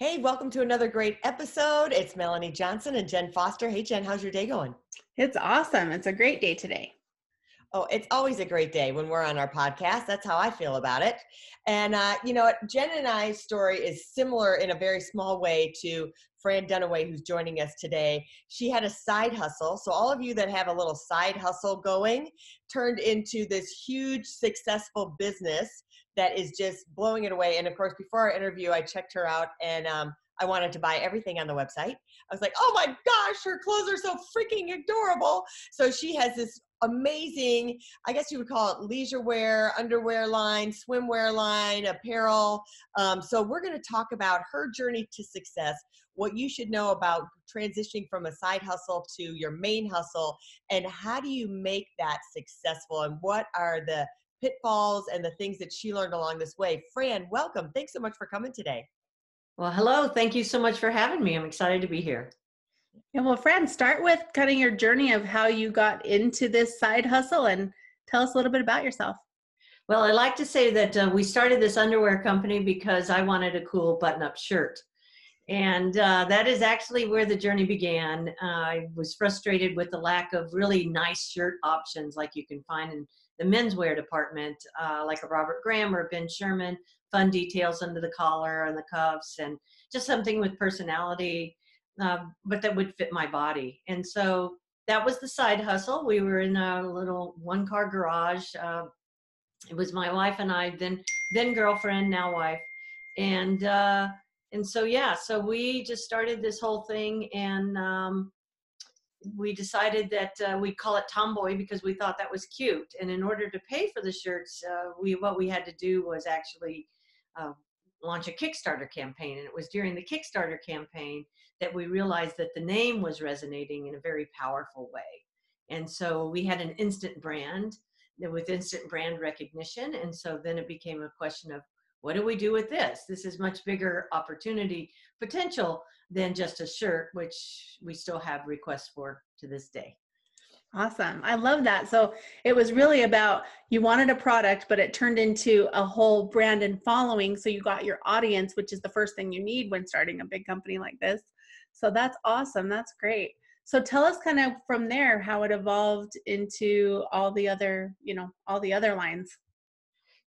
Hey, welcome to another great episode. It's Melanie Johnson and Jen Foster. Hey, Jen, how's your day going? It's awesome. It's a great day today. Oh, it's always a great day when we're on our podcast. That's how I feel about it. And, uh, you know, Jen and I's story is similar in a very small way to Fran Dunaway, who's joining us today. She had a side hustle. So, all of you that have a little side hustle going turned into this huge, successful business that is just blowing it away. And of course, before our interview, I checked her out and um, I wanted to buy everything on the website. I was like, oh my gosh, her clothes are so freaking adorable. So she has this amazing, I guess you would call it leisure wear, underwear line, swimwear line, apparel. Um, so we're going to talk about her journey to success, what you should know about transitioning from a side hustle to your main hustle, and how do you make that successful, and what are the pitfalls and the things that she learned along this way. Fran, welcome. Thanks so much for coming today. Well, hello. Thank you so much for having me. I'm excited to be here. Yeah, well, Fran, start with kind of your journey of how you got into this side hustle and tell us a little bit about yourself. Well, I like to say that uh, we started this underwear company because I wanted a cool button up shirt. And uh, that is actually where the journey began. Uh, I was frustrated with the lack of really nice shirt options like you can find in the menswear department, uh, like a Robert Graham or Ben Sherman, fun details under the collar and the cuffs, and just something with personality, uh, but that would fit my body. And so that was the side hustle. We were in a little one car garage. Uh, it was my wife and I, then then girlfriend, now wife, and uh, and so yeah, so we just started this whole thing, and um, we decided that uh, we'd call it tomboy because we thought that was cute. And in order to pay for the shirts uh, we what we had to do was actually uh, launch a kickstarter campaign. And it was during the kickstarter campaign that we realized that the name was resonating in a very powerful way. And so we had an instant brand with instant brand recognition. And so then it became a question of what do we do with this this is much bigger opportunity potential than just a shirt, which we still have requests for to this day. Awesome. I love that. So it was really about you wanted a product, but it turned into a whole brand and following. So you got your audience, which is the first thing you need when starting a big company like this. So that's awesome. That's great. So tell us kind of from there how it evolved into all the other, you know, all the other lines.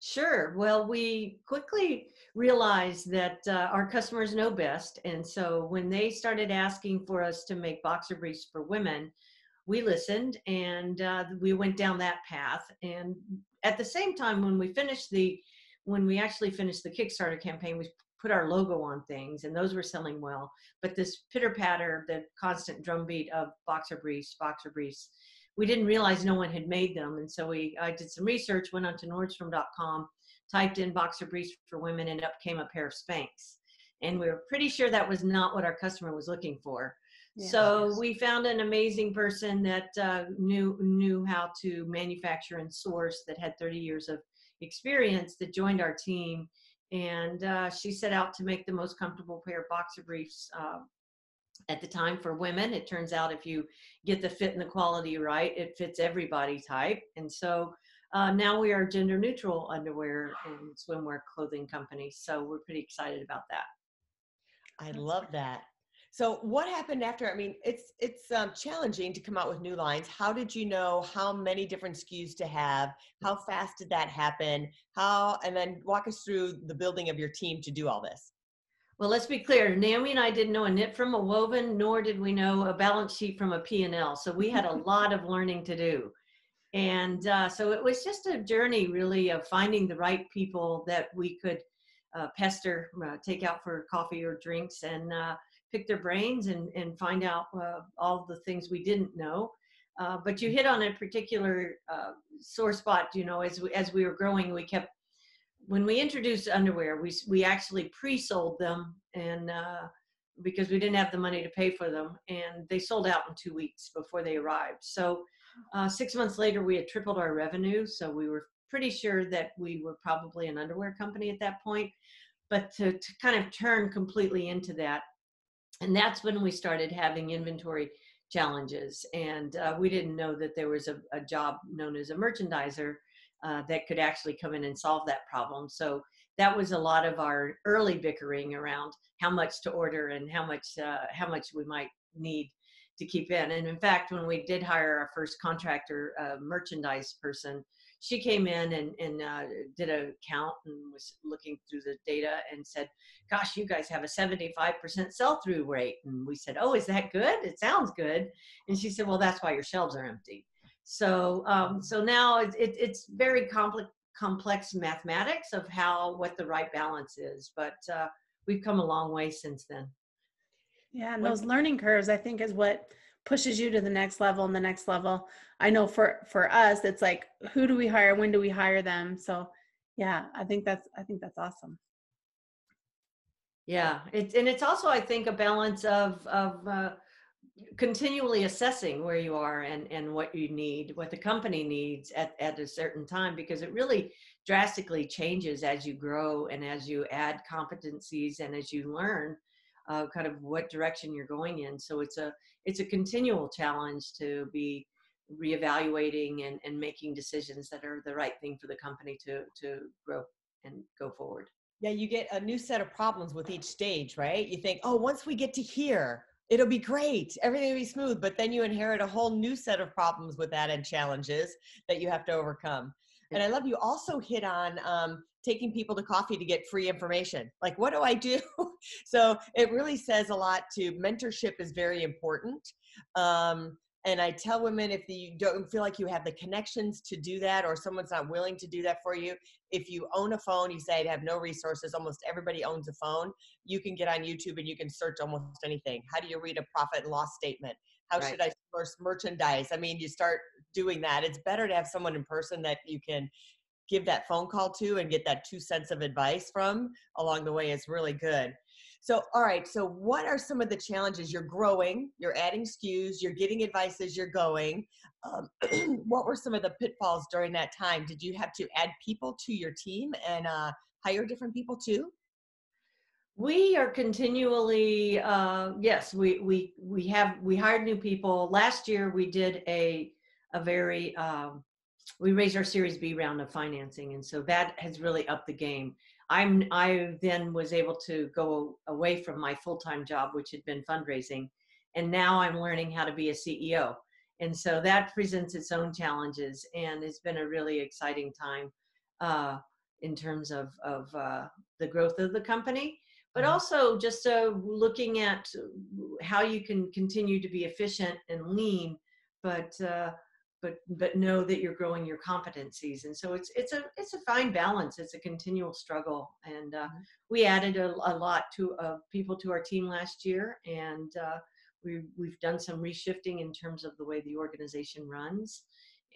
Sure. Well, we quickly realized that uh, our customers know best. And so when they started asking for us to make boxer briefs for women, we listened and uh, we went down that path. And at the same time, when we finished the, when we actually finished the Kickstarter campaign, we put our logo on things and those were selling well. But this pitter patter, the constant drumbeat of boxer briefs, boxer briefs, we didn't realize no one had made them. And so we, I did some research, went onto Nordstrom.com, typed in boxer briefs for women, and up came a pair of Spanx. And we were pretty sure that was not what our customer was looking for. so we found an amazing person that uh, knew knew how to manufacture and source that had 30 years of experience that joined our team and uh, she set out to make the most comfortable pair of boxer briefs uh, at the time for women. It turns out if you get the fit and the quality right, it fits everybody type. And so uh, now we are gender neutral underwear and swimwear clothing company. So we're pretty excited about that. I love that. So what happened after? I mean, it's it's um, challenging to come out with new lines. How did you know how many different SKUs to have? How fast did that happen? How and then walk us through the building of your team to do all this. Well, let's be clear. Naomi and I didn't know a knit from a woven, nor did we know a balance sheet from a P&L. So we had a lot of learning to do. And uh, so it was just a journey, really, of finding the right people that we could uh, pester, uh, take out for coffee or drinks, and uh, pick their brains and, and find out uh, all the things we didn't know. Uh, but you hit on a particular sore spot. You know, as we, as we were growing, we kept when we introduced underwear, we we actually pre-sold them and uh, because we didn't have the money to pay for them, and they sold out in two weeks before they arrived. So uh, six months later, we had tripled our revenue, so we were pretty sure that we were probably an underwear company at that point. But to, to kind of turn completely into that, and that's when we started having inventory challenges, and uh, we didn't know that there was a, a job known as a merchandiser uh, that could actually come in and solve that problem. So that was a lot of our early bickering around how much to order and how much uh, how much we might need to keep in. And in fact, when we did hire our first contractor uh, merchandise person, she came in and, and uh, did a count and was looking through the data and said, "Gosh, you guys have a 75% sell-through rate." And we said, "Oh, is that good? It sounds good." And she said, "Well, that's why your shelves are empty." So, um, so now it, it, it's very complex, complex mathematics of how what the right balance is. But uh, we've come a long way since then. Yeah, and those learning curves, I think, is what pushes you to the next level and the next level. I know for for us, it's like who do we hire? When do we hire them? So, yeah, I think that's I think that's awesome. Yeah, it's and it's also I think a balance of of uh, continually assessing where you are and and what you need what the company needs at, at a certain time because it really drastically changes as you grow and as you add competencies and as you learn uh, kind of what direction you're going in. So it's a it's a continual challenge to be reevaluating and, and making decisions that are the right thing for the company to to grow and go forward. Yeah you get a new set of problems with each stage right? You think oh once we get to here it'll be great everything will be smooth but then you inherit a whole new set of problems with that and challenges that you have to overcome. And i love you also hit on um, taking people to coffee to get free information. Like what do i do? So it really says a lot to mentorship is very important um, and I tell women if you don't feel like you have the connections to do that or someone's not willing to do that for you, if you own a phone, you say I have no resources, almost everybody owns a phone, you can get on YouTube and you can search almost anything. How do you read a profit and loss statement? How right. should I source merchandise? I mean, you start doing that. It's better to have someone in person that you can give that phone call to and get that two cents of advice from along the way is really good. So, all right. So, what are some of the challenges? You're growing, you're adding SKUs, you're getting advice as you're going. Um, what were some of the pitfalls during that time? Did you have to add people to your team and uh, hire different people too? We are continually, uh, yes, we we we have we hired new people. Last year, we did a a very um, we raised our Series B round of financing, and so that has really upped the game. I'm I then was able to go away from my full-time job, which had been fundraising, and now I'm learning how to be a CEO. And so that presents its own challenges, and it's been a really exciting time uh, in terms of of uh, the growth of the company, but mm-hmm. also just uh, looking at how you can continue to be efficient and lean, but uh, but but know that you're growing your competencies. And so it's it's a it's a fine balance. It's a continual struggle. And uh, mm-hmm. we added a, a lot to uh, people to our team last year. And uh, we we've done some reshifting in terms of the way the organization runs.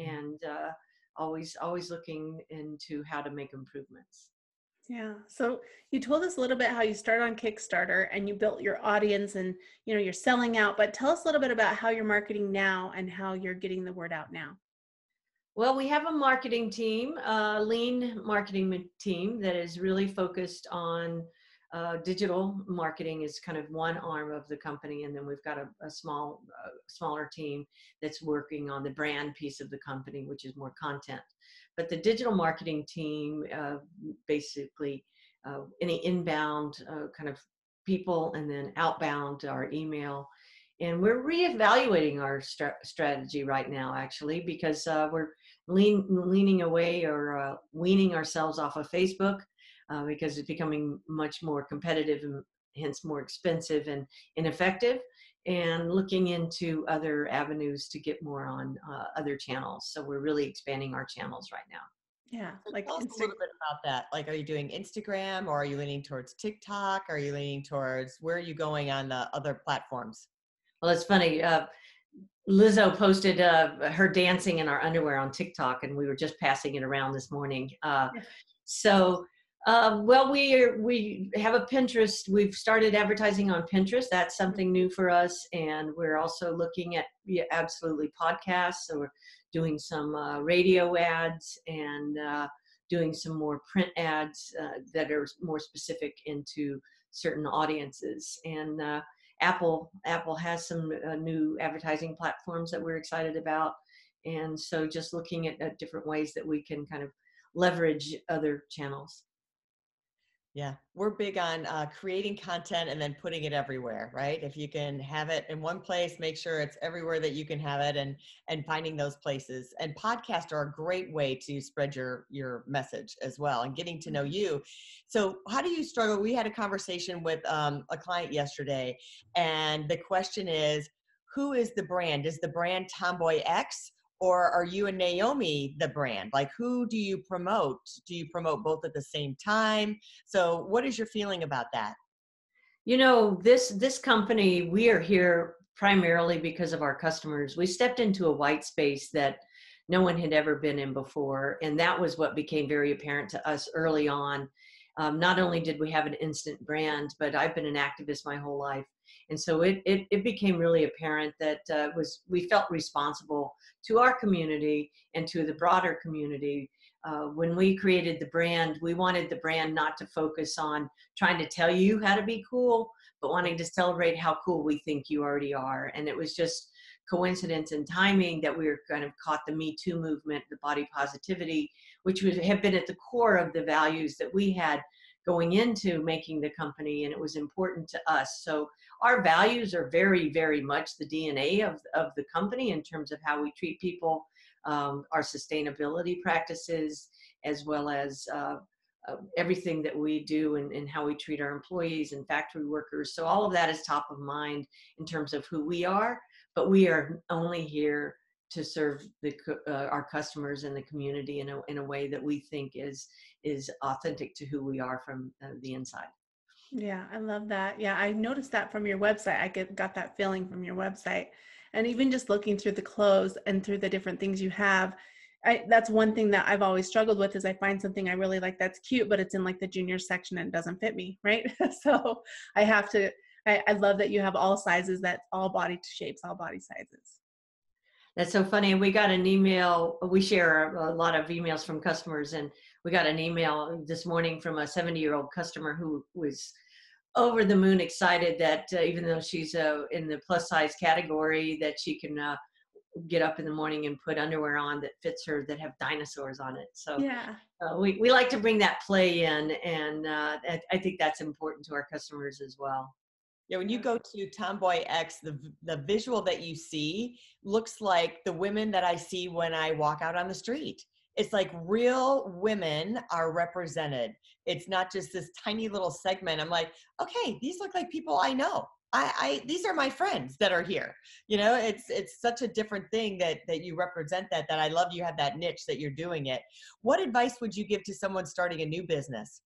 Mm-hmm. and uh, always always looking into how to make improvements yeah. So you told us a little bit how you started on Kickstarter and you built your audience and you know you're selling out, but tell us a little bit about how you're marketing now and how you're getting the word out now. Well, we have a marketing team, a lean marketing team that is really focused on uh, digital marketing is kind of one arm of the company, and then we've got a, a small, uh, smaller team that's working on the brand piece of the company, which is more content. But the digital marketing team, uh, basically, uh, any inbound uh, kind of people, and then outbound our email. And we're reevaluating our st- strategy right now, actually, because uh, we're lean, leaning away or weaning ourselves off of Facebook uh, because it's becoming much more competitive and hence more expensive and ineffective and looking into other avenues to get more on uh, other channels. So we're really expanding our channels right now. Yeah, like Tell us a little bit about that. Like, are you doing Instagram, or are you leaning towards TikTok? Are you leaning towards where are you going on the other platforms? Well, it's funny. Uh, Lizzo posted uh, her dancing in our underwear on TikTok, and we were just passing it around this morning. Uh, so Uh, well, we are, we have a Pinterest. We've started advertising on Pinterest. That's something new for us, and we're also looking at yeah, absolutely podcasts. So we're doing some uh, radio ads and uh, doing some more print ads uh, that are more specific into certain audiences. And uh, Apple Apple has some uh, new advertising platforms that we're excited about, and so just looking at, at different ways that we can kind of leverage other channels. Yeah, we're big on uh, creating content and then putting it everywhere, right? If you can have it in one place, make sure it's everywhere that you can have it, and and finding those places. And podcasts are a great way to spread your your message as well, and getting to know Mm-hmm. you. So, how do you struggle? We had a conversation with um, a client yesterday, and the question is, who is the brand? Is the brand Tomboy X? Or are you and Naomi the brand? Like, who do you promote? Do you promote both at the same time? So, what is your feeling about that? You know, this this company, we are here primarily because of our customers. We stepped into a white space that no one had ever been in before, and that was what became very apparent to us early on. Um, not only did we have an instant brand, but I've been an activist my whole life, and so it it, it became really apparent that uh, was we felt responsible to our community and to the broader community. Uh, when we created the brand, we wanted the brand not to focus on trying to tell you how to be cool, but wanting to celebrate how cool we think you already are. And it was just coincidence and timing that we were kind of caught the Me Too movement, the body positivity, which would have been at the core of the values that we had going into making the company and it was important to us. So our values are very very much the dna of, of the company in terms of how we treat people um, our sustainability practices as well as uh, uh, everything that we do and, and how we treat our employees and factory workers. So all of that is top of mind in terms of who we are but we are only here to serve the uh, our customers and the community in a in a way that we think is is authentic to who we are from uh, the inside. Yeah, I love that. Yeah, I noticed that from your website. I get got that feeling from your website, and even just looking through the clothes and through the different things you have. I, that's one thing that I've always struggled with is I find something I really like that's cute, but it's in like the junior section and it doesn't fit me, right? so I have to. I, I love that you have all sizes, that all body shapes, all body sizes. That's so funny. And we got an email. We share a lot of emails from customers, and we got an email this morning from a 70 year old customer who was over the moon excited that uh, even though she's uh, in the plus size category, that she can uh, get up in the morning and put underwear on that fits her that have dinosaurs on it. So yeah, uh, we we like to bring that play in, and uh, I, I think that's important to our customers as well. Yeah, when you go to Tomboy X, the the visual that you see looks like the women that I see when I walk out on the street. It's like real women are represented. It's not just this tiny little segment. I'm like, okay, these look like people I know. I, I these are my friends that are here. You know, it's it's such a different thing that that you represent that that I love you have that niche that you're doing it. What advice would you give to someone starting a new business?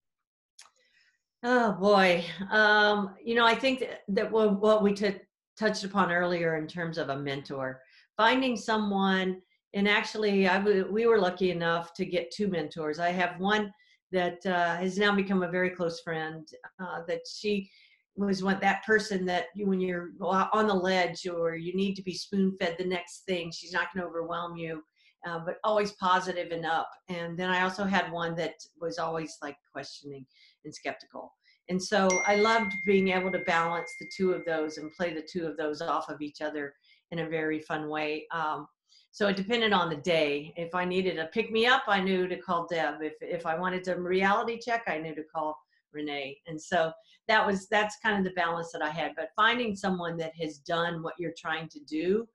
Oh boy, um, you know, I think that, what we t- touched upon earlier in terms of a mentor, finding someone, and actually, I w- we were lucky enough to get two mentors. I have one that uh, has now become a very close friend. Uh, that she was one that person that you, when you're on the ledge or you need to be spoon fed the next thing, she's not going to overwhelm you. Uh, but always positive and up. And then I also had one that was always like questioning and skeptical. And so I loved being able to balance the two of those and play the two of those off of each other in a very fun way. Um, so it depended on the day. If I needed a pick me up, I knew to call Deb. If if I wanted a reality check, I knew to call Renee. And so that was that's kind of the balance that I had. But finding someone that has done what you're trying to do,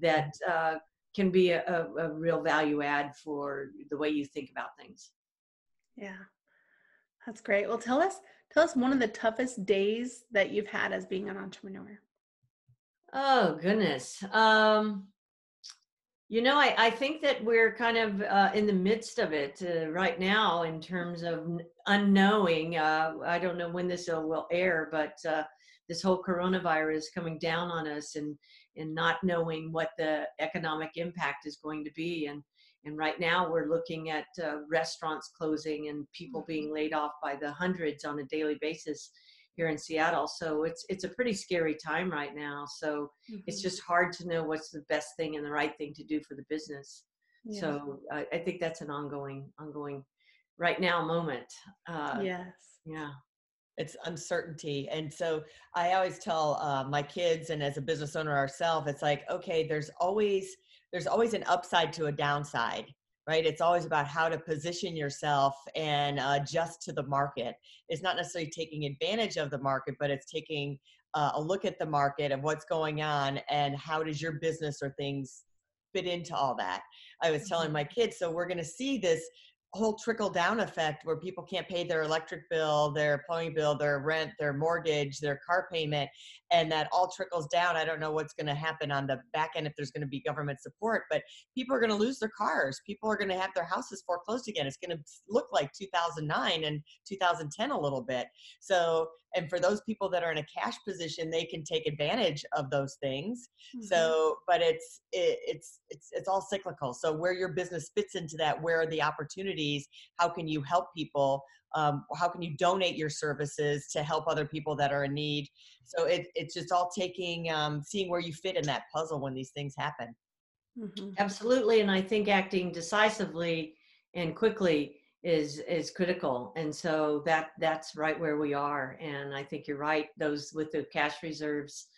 that uh, can be a, a, a real value add for the way you think about things. Yeah. That's great. Well, tell us tell us one of the toughest days that you've had as being an entrepreneur. Oh goodness. Um, you know, I, I think that we're kind of uh, in the midst of it uh, right now in terms of unknowing. Uh, I don't know when this will air, but uh, this whole coronavirus coming down on us and and not knowing what the economic impact is going to be and and right now we're looking at uh, restaurants closing and people being laid off by the hundreds on a daily basis here in Seattle. So it's it's a pretty scary time right now. So mm-hmm. it's just hard to know what's the best thing and the right thing to do for the business. Yeah. So uh, I think that's an ongoing ongoing right now moment. Uh, yes. Yeah. It's uncertainty. And so I always tell uh, my kids and as a business owner ourselves, it's like, okay, there's always there's always an upside to a downside right? It's always about how to position yourself and adjust to the market. It's not necessarily taking advantage of the market, but it's taking uh, a look at the market and what's going on and how does your business or things fit into all that. I was telling mm-hmm. my kids, so we're going to see this whole trickle down effect where people can't pay their electric bill, their plumbing bill, their rent, their mortgage, their car payment, and that all trickles down. I don't know what's going to happen on the back end if there's going to be government support, but people are going to lose their cars. People are going to have their houses foreclosed again. It's going to look like 2009 and 2010 a little bit. So, and for those people that are in a cash position, they can take advantage of those things. Mm-hmm. So, but it's it, it's it's it's all cyclical. So, where your business fits into that, where are the How can you help people? um, how can you donate your services to help other people that are in need so it, it's just all taking um, seeing where you fit in that puzzle when these things happen mm-hmm. absolutely and i think acting decisively and quickly is is critical and so that that's right where we are and i think you're right those with the cash reserves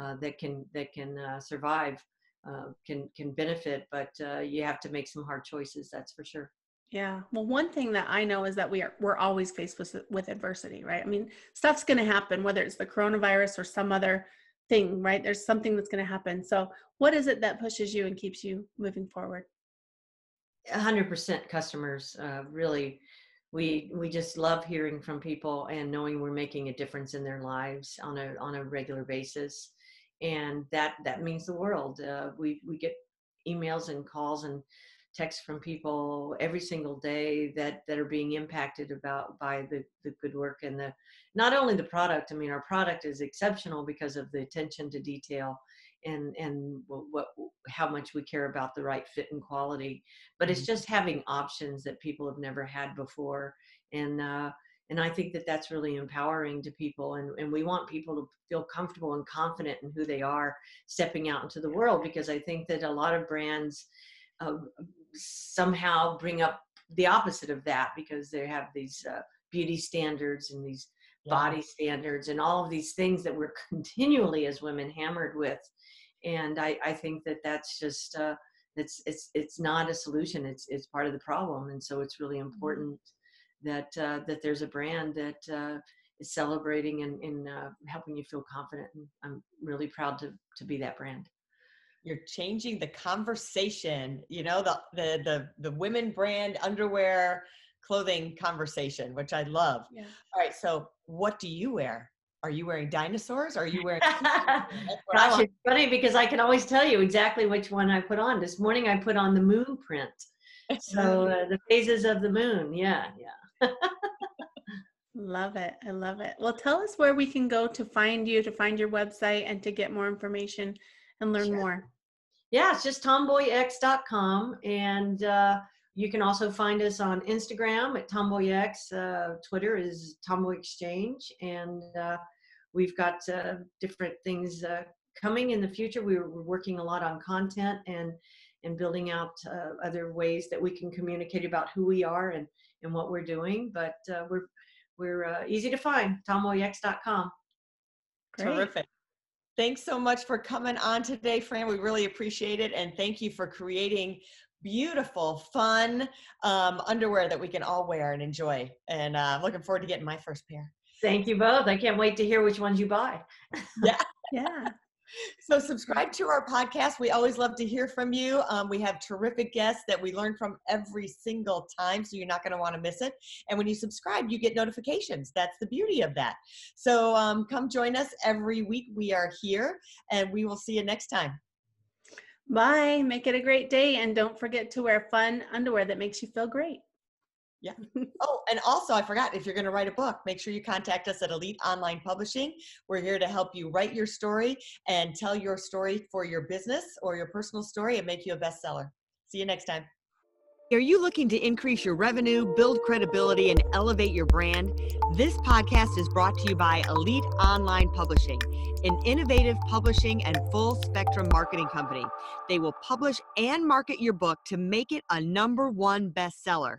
uh, that can that can uh, survive uh, can can benefit but uh, you have to make some hard choices that's for sure yeah. Well, one thing that I know is that we are we're always faced with with adversity, right? I mean, stuff's going to happen whether it's the coronavirus or some other thing, right? There's something that's going to happen. So, what is it that pushes you and keeps you moving forward? 100% customers uh, really we we just love hearing from people and knowing we're making a difference in their lives on a on a regular basis and that that means the world uh, we we get emails and calls and texts from people every single day that that are being impacted about by the the good work and the not only the product i mean our product is exceptional because of the attention to detail and and what how much we care about the right fit and quality but it's mm-hmm. just having options that people have never had before and uh and I think that that's really empowering to people. And, and we want people to feel comfortable and confident in who they are stepping out into the world because I think that a lot of brands uh, somehow bring up the opposite of that because they have these uh, beauty standards and these yeah. body standards and all of these things that we're continually as women hammered with. And i, I think that that's just uh, it's it's it's not a solution. It's it's part of the problem. And so it's really mm-hmm. important that uh, that there's a brand that uh, is celebrating and, and uh, helping you feel confident. And i'm really proud to to be that brand you're changing the conversation you know the the the, the women brand underwear clothing conversation which i love. Yeah. all right so what do you wear? Are you wearing dinosaurs are you wearing gosh it's funny because i can always tell you exactly which one i put on. This morning i put on the moon print. So uh, the phases of the moon. Yeah yeah. Love it. I love it. Well tell us where we can go to find you to find your website and to get more information and learn sure. more? Yeah, it's just tomboyx.com. And uh, you can also find us on Instagram at tomboyx. Uh, Twitter is tomboy exchange. And uh, we've got uh, different things uh, coming in the future. We're, we're, working a lot on content and and building out uh, other ways that we can communicate about who we are and, and what we're doing. But we're we're easy to find, tomboyx.com. Great. Terrific. Thanks so much for coming on today, Fran. We really appreciate it. And thank you for creating beautiful, fun um, underwear that we can all wear and enjoy. And uh, I'm looking forward to getting my first pair. Thank you both. I can't wait to hear which ones you buy. yeah. yeah. So, subscribe to our podcast. We always love to hear from you. Um, we have terrific guests that we learn from every single time, so you're not going to want to miss it. And when you subscribe, you get notifications. That's the beauty of that. So, um, come join us every week. We are here, and we will see you next time. Bye. Make it a great day, and don't forget to wear fun underwear that makes you feel great. Yeah. Oh, and also, I forgot if you're going to write a book, make sure you contact us at Elite Online Publishing. We're here to help you write your story and tell your story for your business or your personal story and make you a bestseller. See you next time. Are you looking to increase your revenue, build credibility, and elevate your brand? This podcast is brought to you by Elite Online Publishing, an innovative publishing and full spectrum marketing company. They will publish and market your book to make it a number one bestseller.